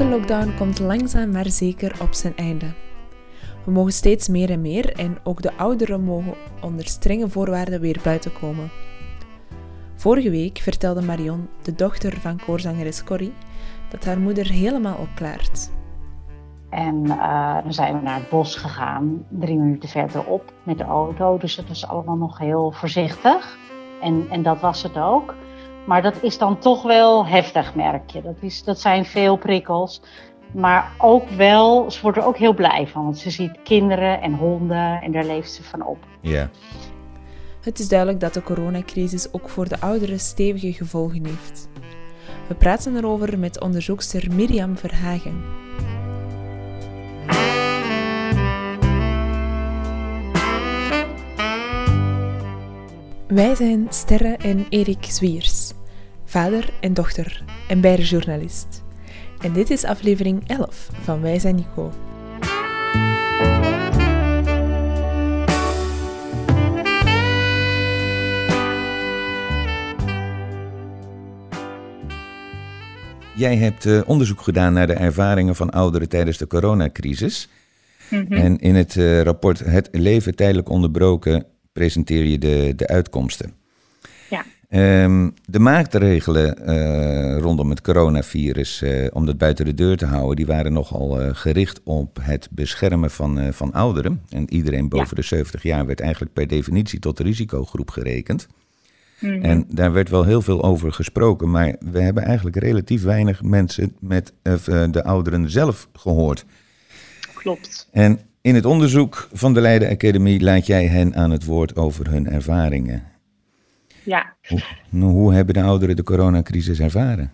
korte lockdown komt langzaam maar zeker op zijn einde. We mogen steeds meer en meer en ook de ouderen mogen onder strenge voorwaarden weer buiten komen. Vorige week vertelde Marion, de dochter van koorzangeres Corrie, dat haar moeder helemaal opklaart. En uh, dan zijn we naar het bos gegaan, drie minuten verderop met de auto. Dus het was allemaal nog heel voorzichtig. En, en dat was het ook. Maar dat is dan toch wel heftig, merk je. Dat, is, dat zijn veel prikkels. Maar ook wel, ze wordt er ook heel blij van. Want ze ziet kinderen en honden en daar leeft ze van op. Ja. Het is duidelijk dat de coronacrisis ook voor de ouderen stevige gevolgen heeft. We praten erover met onderzoekster Mirjam Verhagen. Wij zijn Sterre en Erik Zwiers, vader en dochter en beide journalist. En dit is aflevering 11 van Wij zijn Nico. Jij hebt uh, onderzoek gedaan naar de ervaringen van ouderen tijdens de coronacrisis. Mm -hmm. En in het uh, rapport Het leven tijdelijk onderbroken presenteer je de, de uitkomsten. Ja. Um, de maatregelen uh, rondom het coronavirus, uh, om dat buiten de deur te houden, die waren nogal uh, gericht op het beschermen van, van ouderen. En iedereen boven ja. de 70 jaar werd eigenlijk per definitie tot de risicogroep gerekend. Mm -hmm. En daar werd wel heel veel over gesproken, maar we hebben eigenlijk relatief weinig mensen met de ouderen zelf gehoord. Klopt. En in het onderzoek van de Leiden Academy laat jij hen aan het woord over hun ervaringen. Ja. Hoe, hoe hebben de ouderen de coronacrisis ervaren?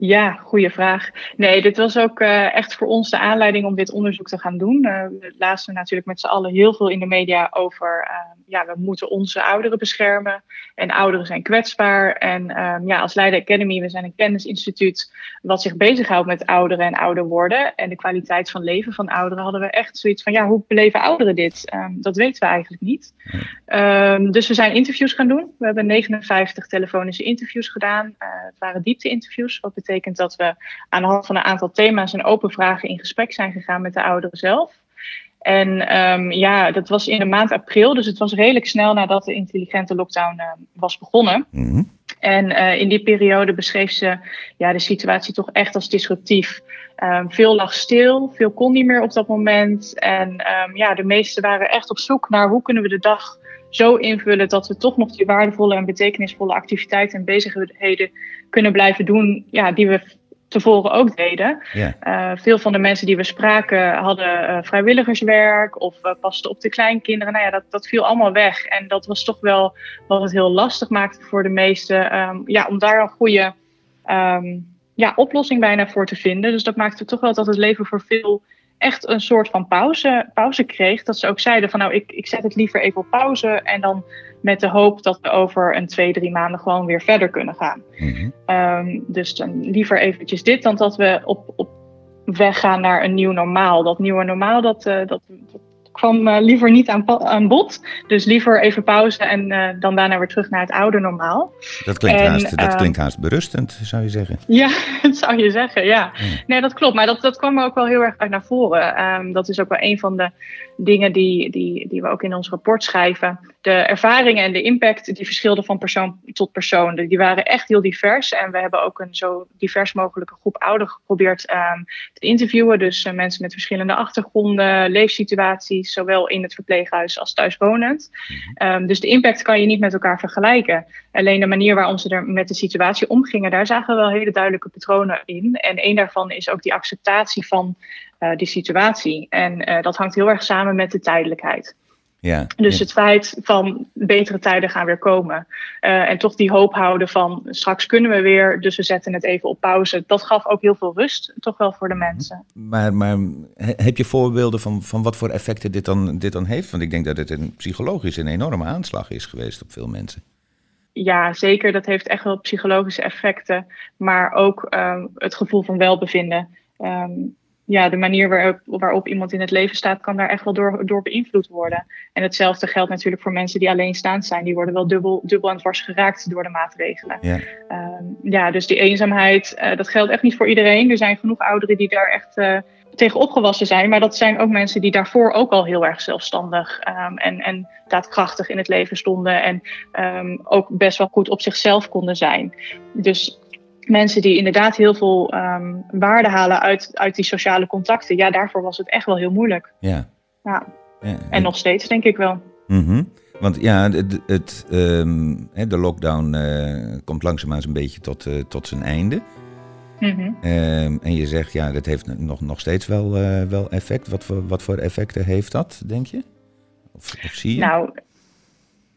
Ja, goede vraag. Nee, dit was ook uh, echt voor ons de aanleiding om dit onderzoek te gaan doen. Uh, we lazen natuurlijk met z'n allen heel veel in de media over, uh, ja, we moeten onze ouderen beschermen. En ouderen zijn kwetsbaar. En um, ja, als Leiden Academy, we zijn een kennisinstituut wat zich bezighoudt met ouderen en ouder worden. En de kwaliteit van leven van ouderen hadden we echt zoiets van, ja, hoe beleven ouderen dit? Um, dat weten we eigenlijk niet. Dus we zijn interviews gaan doen. We hebben 59 telefonische interviews gedaan. het waren diepte-interviews, wat betekent betekent dat we aan de hand van een aantal thema's en open vragen in gesprek zijn gegaan met de ouderen zelf. En um, ja, dat was in de maand april, dus het was redelijk snel nadat de intelligente lockdown uh, was begonnen. Mm -hmm. En uh, in die periode beschreef ze ja, de situatie toch echt als disruptief. Um, veel lag stil, veel kon niet meer op dat moment. En um, ja, de meesten waren echt op zoek naar hoe kunnen we de dag zo invullen dat we toch nog die waardevolle en betekenisvolle activiteiten en bezigheden kunnen blijven doen, ja, die we tevoren ook deden. Uh, veel van de mensen die we spraken hadden uh, vrijwilligerswerk of uh, pasten op de kleinkinderen. Nou ja, dat, dat viel allemaal weg. En dat was toch wel wat het heel lastig maakte voor de meesten. Um, ja, om daar een goede um, ja, oplossing bijna voor te vinden. Dus dat maakte toch wel dat het leven voor veel echt een soort van pauze, pauze kreeg. Dat ze ook zeiden van nou, ik, ik zet het liever even op pauze. En dan met de hoop dat we over een twee, drie maanden gewoon weer verder kunnen gaan. Mm -hmm. um, dus dan liever eventjes dit dan dat we op, op weg gaan naar een nieuw normaal. Dat nieuwe normaal, dat, uh, dat, dat kwam uh, liever niet aan, aan bod. Dus liever even pauze en uh, dan daarna weer terug naar het oude normaal. Dat klinkt, en, haast, dat klinkt haast berustend, zou je zeggen. Ja, dat zou je zeggen, ja. Nee, dat klopt. Maar dat, dat kwam er ook wel heel erg uit naar voren. Um, dat is ook wel een van de dingen die, die, die we ook in ons rapport schrijven. De ervaringen en de impact die verschilden van persoon tot persoon. Die waren echt heel divers. En we hebben ook een zo divers mogelijke groep ouderen geprobeerd um, te interviewen. Dus mensen met verschillende achtergronden, leefsituaties, zowel in het verpleeghuis als thuiswonend. Um, dus de impact kan je niet met elkaar vergelijken. Alleen de manier waarop ze er met de situatie omgingen, daar zagen we wel hele duidelijke patronen in. En een daarvan is ook die acceptatie van uh, die situatie. En uh, dat hangt heel erg samen met de tijdelijkheid. Ja, dus ja. het feit van betere tijden gaan weer komen. Uh, en toch die hoop houden van straks kunnen we weer, dus we zetten het even op pauze. Dat gaf ook heel veel rust, toch wel voor de mensen. Maar, maar heb je voorbeelden van, van wat voor effecten dit dan, dit dan heeft? Want ik denk dat het een psychologisch een enorme aanslag is geweest op veel mensen. Ja, zeker. Dat heeft echt wel psychologische effecten. Maar ook um, het gevoel van welbevinden. Um, ja, de manier waarop, waarop iemand in het leven staat, kan daar echt wel door, door beïnvloed worden. En hetzelfde geldt natuurlijk voor mensen die alleenstaand zijn. Die worden wel dubbel, dubbel en dwars geraakt door de maatregelen. Ja, ehm, ja dus die eenzaamheid, uh, dat geldt echt niet voor iedereen. Er zijn genoeg ouderen die daar echt uh, tegen opgewassen zijn. Maar dat zijn ook mensen die daarvoor ook al heel erg zelfstandig um, en, en daadkrachtig in het leven stonden. En um, ook best wel goed op zichzelf konden zijn. Dus mensen die inderdaad heel veel um, waarde halen uit, uit die sociale contacten, ja, daarvoor was het echt wel heel moeilijk. Ja. ja. ja en, nog steeds, denk ik wel. Mm -hmm. Want ja, het, het um, de lockdown uh, komt langzaamaan een beetje tot, uh, tot zijn einde. Mm -hmm. um, en je zegt, ja, dat heeft nog, nog steeds wel, uh, wel effect. Wat voor, wat voor effecten heeft dat, denk je? Of, of zie je? Nou,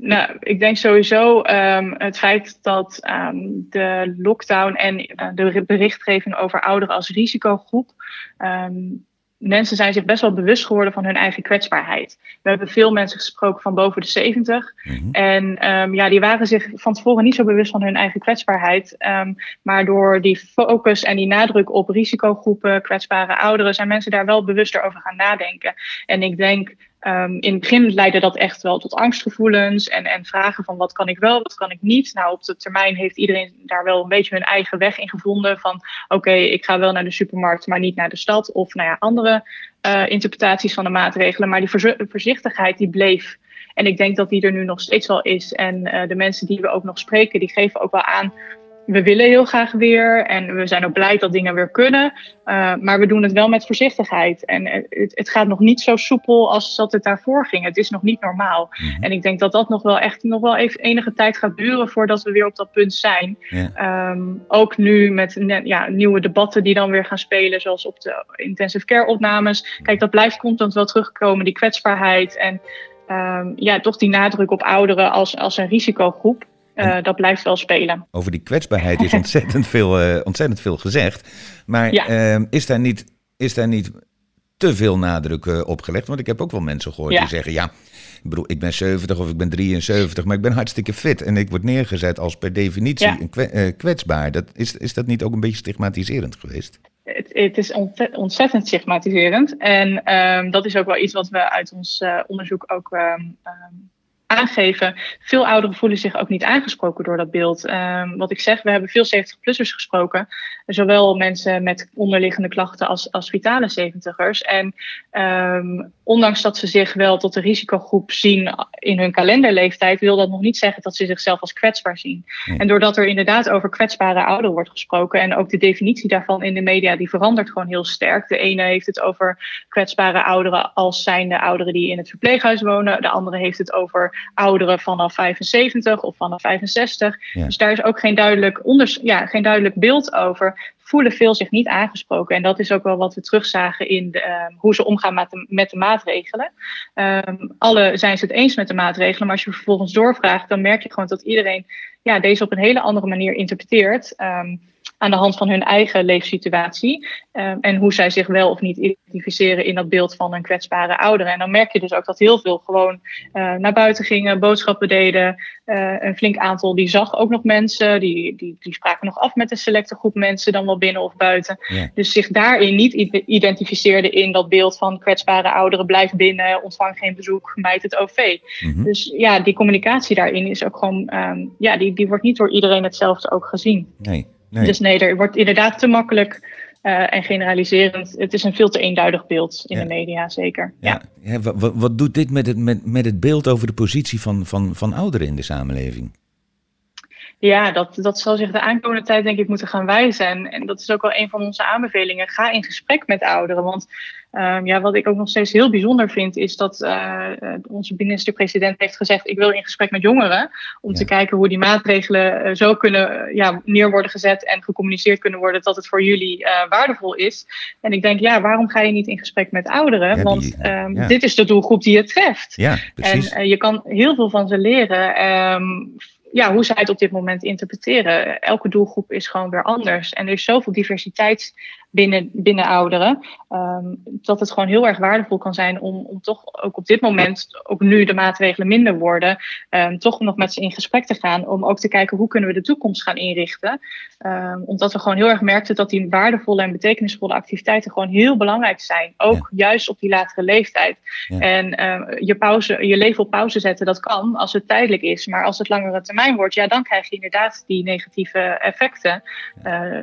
nou, ik denk sowieso um, het feit dat um, de lockdown en uh, de berichtgeving over ouderen als risicogroep. Um, mensen zijn zich best wel bewust geworden van hun eigen kwetsbaarheid. We hebben veel mensen gesproken van boven de 70. Mm -hmm. En ja, die waren zich van tevoren niet zo bewust van hun eigen kwetsbaarheid. Maar door die focus en die nadruk op risicogroepen, kwetsbare ouderen, zijn mensen daar wel bewuster over gaan nadenken. En ik denk Um, in het begin leidde dat echt wel tot angstgevoelens en, en vragen van wat kan ik wel, wat kan ik niet. Nou, op de termijn heeft iedereen daar wel een beetje hun eigen weg in gevonden. Van oké, ik ga wel naar de supermarkt, maar niet naar de stad. Of nou ja, andere uh, interpretaties van de maatregelen. Maar die voorzichtigheid die bleef. En ik denk dat die er nu nog steeds wel is. En uh, de mensen die we ook nog spreken, die geven ook wel aan we willen heel graag weer en we zijn ook blij dat dingen weer kunnen. Uh, maar we doen het wel met voorzichtigheid. En het, het, gaat nog niet zo soepel als dat het daarvoor ging. Het is nog niet normaal. Mm-hmm. En ik denk dat dat nog wel echt nog wel even enige tijd gaat duren voordat we weer op dat punt zijn. Yeah. Um, ook nu met ja, nieuwe debatten die dan weer gaan spelen, zoals op de intensive care opnames. Kijk, dat blijft constant wel terugkomen, die kwetsbaarheid en um, ja, toch die nadruk op ouderen als, als een risicogroep. Uh, dat blijft wel spelen. Over die kwetsbaarheid is ontzettend, veel, uh, ontzettend veel gezegd. Maar ja. uh, is, daar niet, is daar niet te veel nadruk uh, op gelegd? Want ik heb ook wel mensen gehoord ja. die zeggen: Ja, ik bedoel, ik ben 70 of ik ben 73, maar ik ben hartstikke fit. En ik word neergezet als per definitie ja. een kwetsbaar. Dat, is, is dat niet ook een beetje stigmatiserend geweest? Het, het, is ontzettend stigmatiserend. En um, dat is ook wel iets wat we uit ons onderzoek ook um, um, aangeven. Veel ouderen voelen zich ook niet aangesproken door dat beeld. Um, wat ik zeg, we hebben veel 70-plussers gesproken. Zowel mensen met onderliggende klachten als, als vitale 70ers. En um, ondanks dat ze zich wel tot de risicogroep zien in hun kalenderleeftijd, wil dat nog niet zeggen dat ze zichzelf als kwetsbaar zien. Nee. En doordat er inderdaad over kwetsbare ouderen wordt gesproken en ook de definitie daarvan in de media, die verandert gewoon heel sterk. De ene heeft het over kwetsbare ouderen als zijnde ouderen die in het verpleeghuis wonen. De andere heeft het over ouderen vanaf 75 of vanaf 65. Ja. Dus daar is ook geen duidelijk, onders ja, geen duidelijk beeld over. Voelen veel zich niet aangesproken. En dat is ook wel wat we terugzagen in de, um, hoe ze omgaan met de, met de maatregelen. Um, alle zijn ze het eens met de maatregelen, maar als je vervolgens doorvraagt, dan merk je gewoon dat iedereen ja, deze op een hele andere manier interpreteert. Um, aan de hand van hun eigen leefsituatie. Um, en hoe zij zich wel of niet identificeren in dat beeld van een kwetsbare oudere. En dan merk je dus ook dat heel veel gewoon uh, naar buiten gingen, boodschappen deden. Uh, een flink aantal die zag ook nog mensen. Die, die, die spraken nog af met een selecte groep mensen, dan wel binnen of buiten. Ja. Dus zich daarin niet identificeerde in dat beeld van kwetsbare ouderen, blijf binnen, ontvang geen bezoek, mijt het OV. Mm -hmm. Dus ja, die communicatie daarin is ook gewoon, um, ja, die, die wordt niet door iedereen hetzelfde ook gezien. Nee. Nee. Dus nee, er wordt inderdaad te makkelijk uh, en generaliserend. Het is een veel te eenduidig beeld in ja. de media, zeker. Ja. ja. ja wat, wat, doet dit met het, met, met het beeld over de positie van, van, van ouderen in de samenleving? Ja, dat, dat zal zich de aankomende tijd denk ik moeten gaan wijzen. En, en dat is ook wel een van onze aanbevelingen. Ga in gesprek met ouderen. Want um, ja, wat ik ook nog steeds heel bijzonder vind, is dat uh, onze minister-president heeft gezegd: Ik wil in gesprek met jongeren. Om ja. te kijken hoe die maatregelen uh, zo kunnen ja, neer worden gezet en gecommuniceerd kunnen worden dat het voor jullie uh, waardevol is. En ik denk, ja, waarom ga je niet in gesprek met ouderen? Ja, Want die, um, ja. dit is de doelgroep die je treft. Ja, precies. En je kan heel veel van ze leren. Um, ja, hoe zij het op dit moment interpreteren. Elke doelgroep is gewoon weer anders. En er is zoveel diversiteit binnen, binnen ouderen. Ehm, dat het gewoon heel erg waardevol kan zijn om, om toch ook op dit moment, ook nu de maatregelen minder worden, um, toch nog met ze in gesprek te gaan. Om ook te kijken hoe kunnen we de toekomst gaan inrichten. Um, omdat we gewoon heel erg merkten dat die waardevolle en betekenisvolle activiteiten gewoon heel belangrijk zijn. Ook juist op die latere leeftijd. En je, pauze, je leven op pauze zetten, dat kan als het tijdelijk is. Maar als het langere termijn wordt, ja, dan krijg je inderdaad die negatieve effecten. Uh,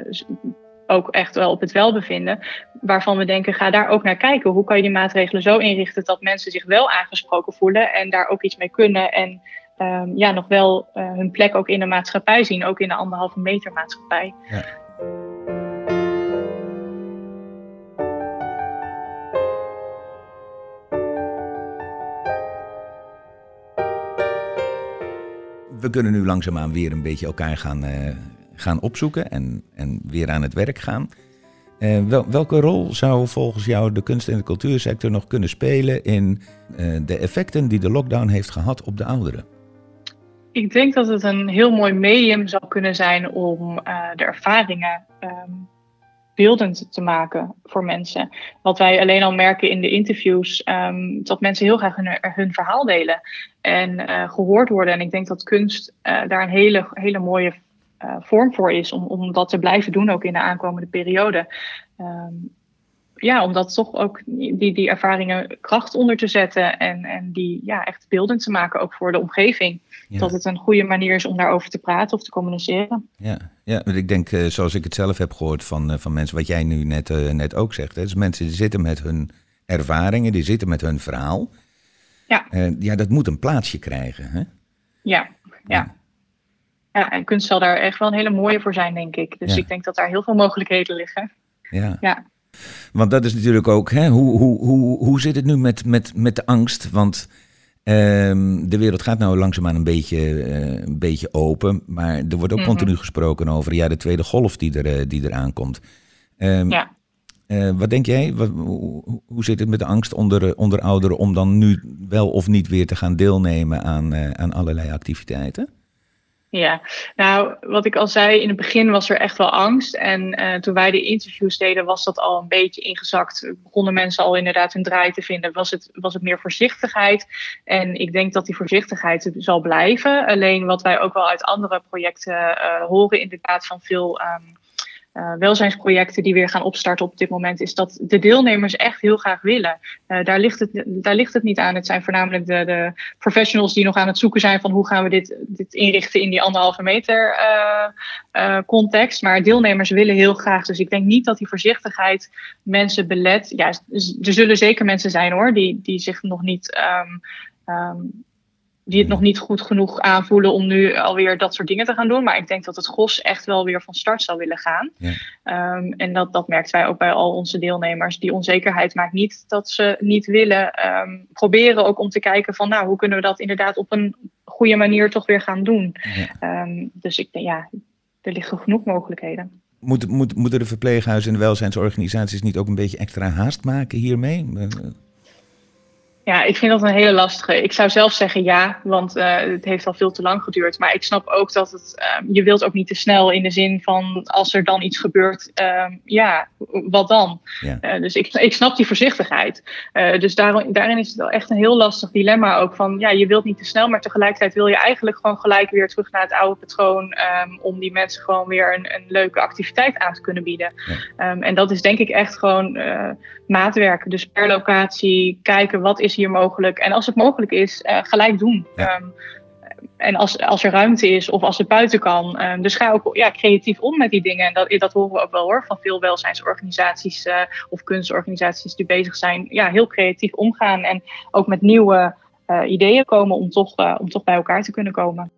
ook echt wel op het welbevinden. Waarvan we denken, ga daar ook naar kijken. Hoe kan je die maatregelen zo inrichten dat mensen zich wel aangesproken voelen en daar ook iets mee kunnen. En um, ja, nog wel uh, hun plek ook in de maatschappij zien, ook in de anderhalve meter maatschappij. Ja. We kunnen nu langzaamaan weer een beetje elkaar gaan, uh, gaan opzoeken en, en weer aan het werk gaan. Wel, welke rol zou volgens jou de kunst- en de cultuursector nog kunnen spelen in uh, de effecten die de lockdown heeft gehad op de ouderen? Ik denk dat het een heel mooi medium zou kunnen zijn om uh, de ervaringen um, beeldend te maken voor mensen. Wat wij alleen al merken in de interviews, um, dat mensen heel graag hun, hun verhaal delen en gehoord worden. En ik denk dat kunst daar een hele, hele mooie vorm voor is om, om dat te blijven doen ook in de aankomende periode. Um, ja, om dat toch ook die, die ervaringen kracht onder te zetten en, en die ja, echt beeldend te maken, ook voor de omgeving. Dat het een goede manier is om daarover te praten of te communiceren. Ja, ja ik denk, uh, zoals ik het zelf heb gehoord van, uh, van mensen, wat jij nu net, uh, net ook zegt. Hè, dus mensen die zitten met hun ervaringen, die zitten met hun verhaal. Ja, ja dat moet een plaatsje krijgen. Hè? ja. ja. ja. Ja, en kunst zal daar echt wel een hele mooie voor zijn, denk ik. Dus ik denk dat daar heel veel mogelijkheden liggen. Ja. ja. Want dat is natuurlijk ook, hè, hoe, hoe, hoe, hoe zit het nu met, met, met de angst? Want um, de wereld gaat nou langzaamaan een beetje, uh, een beetje open. Maar er wordt ook mm -hmm. continu gesproken over ja, de tweede golf die er, uh, die er aankomt. Um, ja. Uh, wat denk jij? Wat, hoe, hoe, zit het met de angst onder, onder ouderen om dan nu wel of niet weer te gaan deelnemen aan, aan allerlei activiteiten? Ja, nou, wat ik al zei, in het begin was er echt wel angst. En uh, toen wij de interviews deden, was dat al een beetje ingezakt. Begonnen mensen al inderdaad hun draai te vinden. Was het, was het meer voorzichtigheid? En ik denk dat die voorzichtigheid zal blijven. Alleen wat wij ook wel uit andere projecten uh, horen, inderdaad, van veel. Um, uh, welzijnsprojecten die weer gaan opstarten op dit moment, is dat de deelnemers echt heel graag willen. Uh, daar, ligt het, daar ligt het niet aan. Het zijn voornamelijk de, de professionals die nog aan het zoeken zijn van hoe gaan we dit, dit inrichten in die anderhalve meter uh, context. Maar deelnemers willen heel graag. Dus ik denk niet dat die voorzichtigheid mensen belet. Ja, er zullen zeker mensen zijn hoor, die, die zich nog niet. Um, um, die het nog niet goed genoeg aanvoelen om nu alweer dat soort dingen te gaan doen. Maar ik denk dat het GOS echt wel weer van start zou willen gaan. Ja. Um, en dat, dat merken wij ook bij al onze deelnemers. Die onzekerheid maakt niet dat ze niet willen um, proberen ook om te kijken van nou, hoe kunnen we dat inderdaad op een goede manier toch weer gaan doen. Ja. Um, dus ik denk ja, er liggen genoeg mogelijkheden. Moet, moet, moeten de verpleeghuizen en de welzijnsorganisaties niet ook een beetje extra haast maken hiermee? Ja, ik vind dat een hele lastige. Ik zou zelf zeggen ja, want uh, het heeft al veel te lang geduurd. Maar ik snap ook dat het, uh, je wilt ook niet te snel in de zin van als er dan iets gebeurt, uh, ja, wat dan? Ja. Eh, dus ik, ik snap die voorzichtigheid. Eh, dus daarin, daarin is het wel echt een heel lastig dilemma ook van, ja, je wilt niet te snel, maar tegelijkertijd wil je eigenlijk gewoon gelijk weer terug naar het oude patroon um, om die mensen gewoon weer een, een leuke activiteit aan te kunnen bieden. Ja. Um, en dat is denk ik echt gewoon uh, maatwerk. Dus per locatie kijken wat is hier mogelijk. En als het mogelijk is, uh, gelijk doen. Ja. Um, en als, als er ruimte is of als het buiten kan. Um, dus ga ook ja, creatief om met die dingen. En dat, dat horen we ook wel hoor, van veel welzijnsorganisaties uh, of kunstorganisaties die bezig zijn. Ja, heel creatief omgaan en ook met nieuwe uh, ideeën komen om toch, om toch bij elkaar te kunnen komen.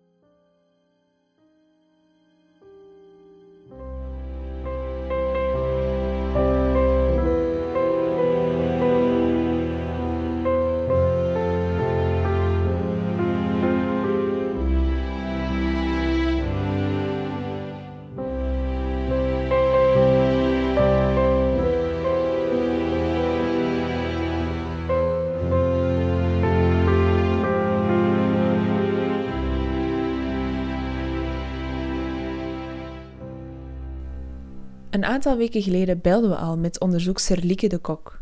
Een aantal weken geleden belden we al met onderzoekster Lieke de Kok.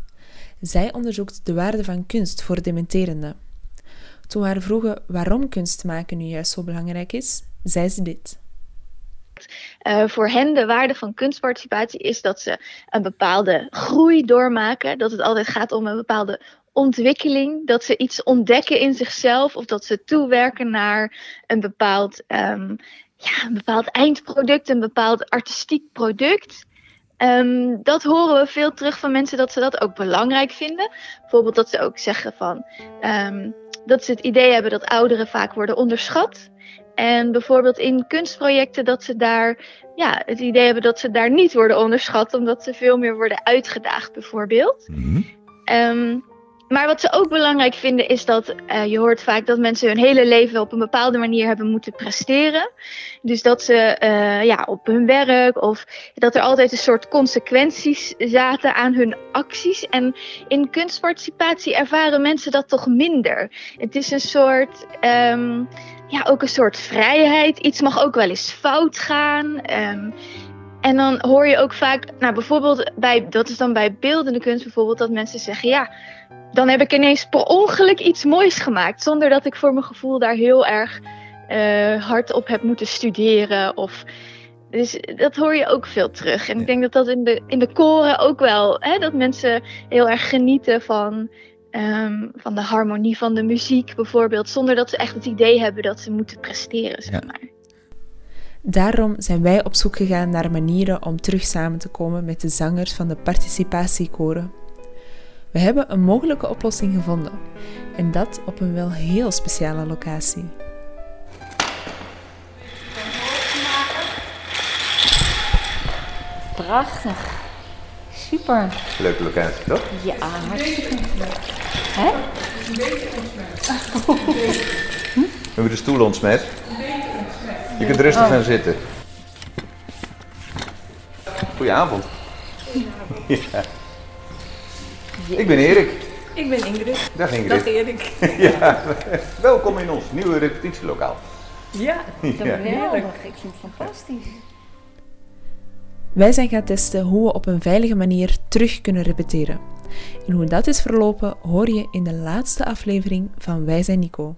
Zij onderzoekt de waarde van kunst voor dementerenden. Toen we haar vroegen waarom kunst maken nu juist zo belangrijk is, zei ze dit. Uh, voor hen de waarde van kunstparticipatie is dat ze een bepaalde groei doormaken. Dat het altijd gaat om een bepaalde ontwikkeling. Dat ze iets ontdekken in zichzelf of dat ze toewerken naar een bepaald, um, ja, een bepaald eindproduct, een bepaald artistiek product. Um, dat horen we veel terug van mensen dat ze dat ook belangrijk vinden. Bijvoorbeeld dat ze ook zeggen van um, dat ze het idee hebben dat ouderen vaak worden onderschat. En bijvoorbeeld in kunstprojecten dat ze daar ja, het idee hebben dat ze daar niet worden onderschat, omdat ze veel meer worden uitgedaagd, bijvoorbeeld. Mm -hmm. um, maar wat ze ook belangrijk vinden is dat uh, je hoort vaak dat mensen hun hele leven op een bepaalde manier hebben moeten presteren. Dus dat ze uh, ja, op hun werk of dat er altijd een soort consequenties zaten aan hun acties. En in kunstparticipatie ervaren mensen dat toch minder. Het is een soort. Um, ja, ook een soort vrijheid. Iets mag ook wel eens fout gaan. Um, en dan hoor je ook vaak, nou bijvoorbeeld bij, dat is dan bij beeldende kunst bijvoorbeeld, dat mensen zeggen, ja, dan heb ik ineens per ongeluk iets moois gemaakt. Zonder dat ik voor mijn gevoel daar heel erg uh, hard op heb moeten studeren. Of, dus dat hoor je ook veel terug. En ik denk dat dat in de, in de koren ook wel, hè, dat mensen heel erg genieten van, um, van de harmonie van de muziek bijvoorbeeld. Zonder dat ze echt het idee hebben dat ze moeten presteren, zeg maar. Daarom zijn wij op zoek gegaan naar manieren om terug samen te komen met de zangers van de participatiekoren. We hebben een mogelijke oplossing gevonden en dat op een wel heel speciale locatie. Prachtig. Super. Leuke locatie, toch? Ja, hartstikke leuk. Hè? Een beetje ontsmet. Hm? Hebben we de stoel ontsmet? Je kunt rustig oh. gaan zitten. Goedenavond. Goedenavond. Ja. Ik ben Erik. Ik ben Ingrid. Dag Ingrid. Dag Erik. ja, welkom in ons nieuwe repetitielokaal. Ja, geweldig. Ik vind het fantastisch. Wij zijn gaan testen hoe we op een veilige manier terug kunnen repeteren. En hoe dat is verlopen hoor je in de laatste aflevering van Wij zijn Nico.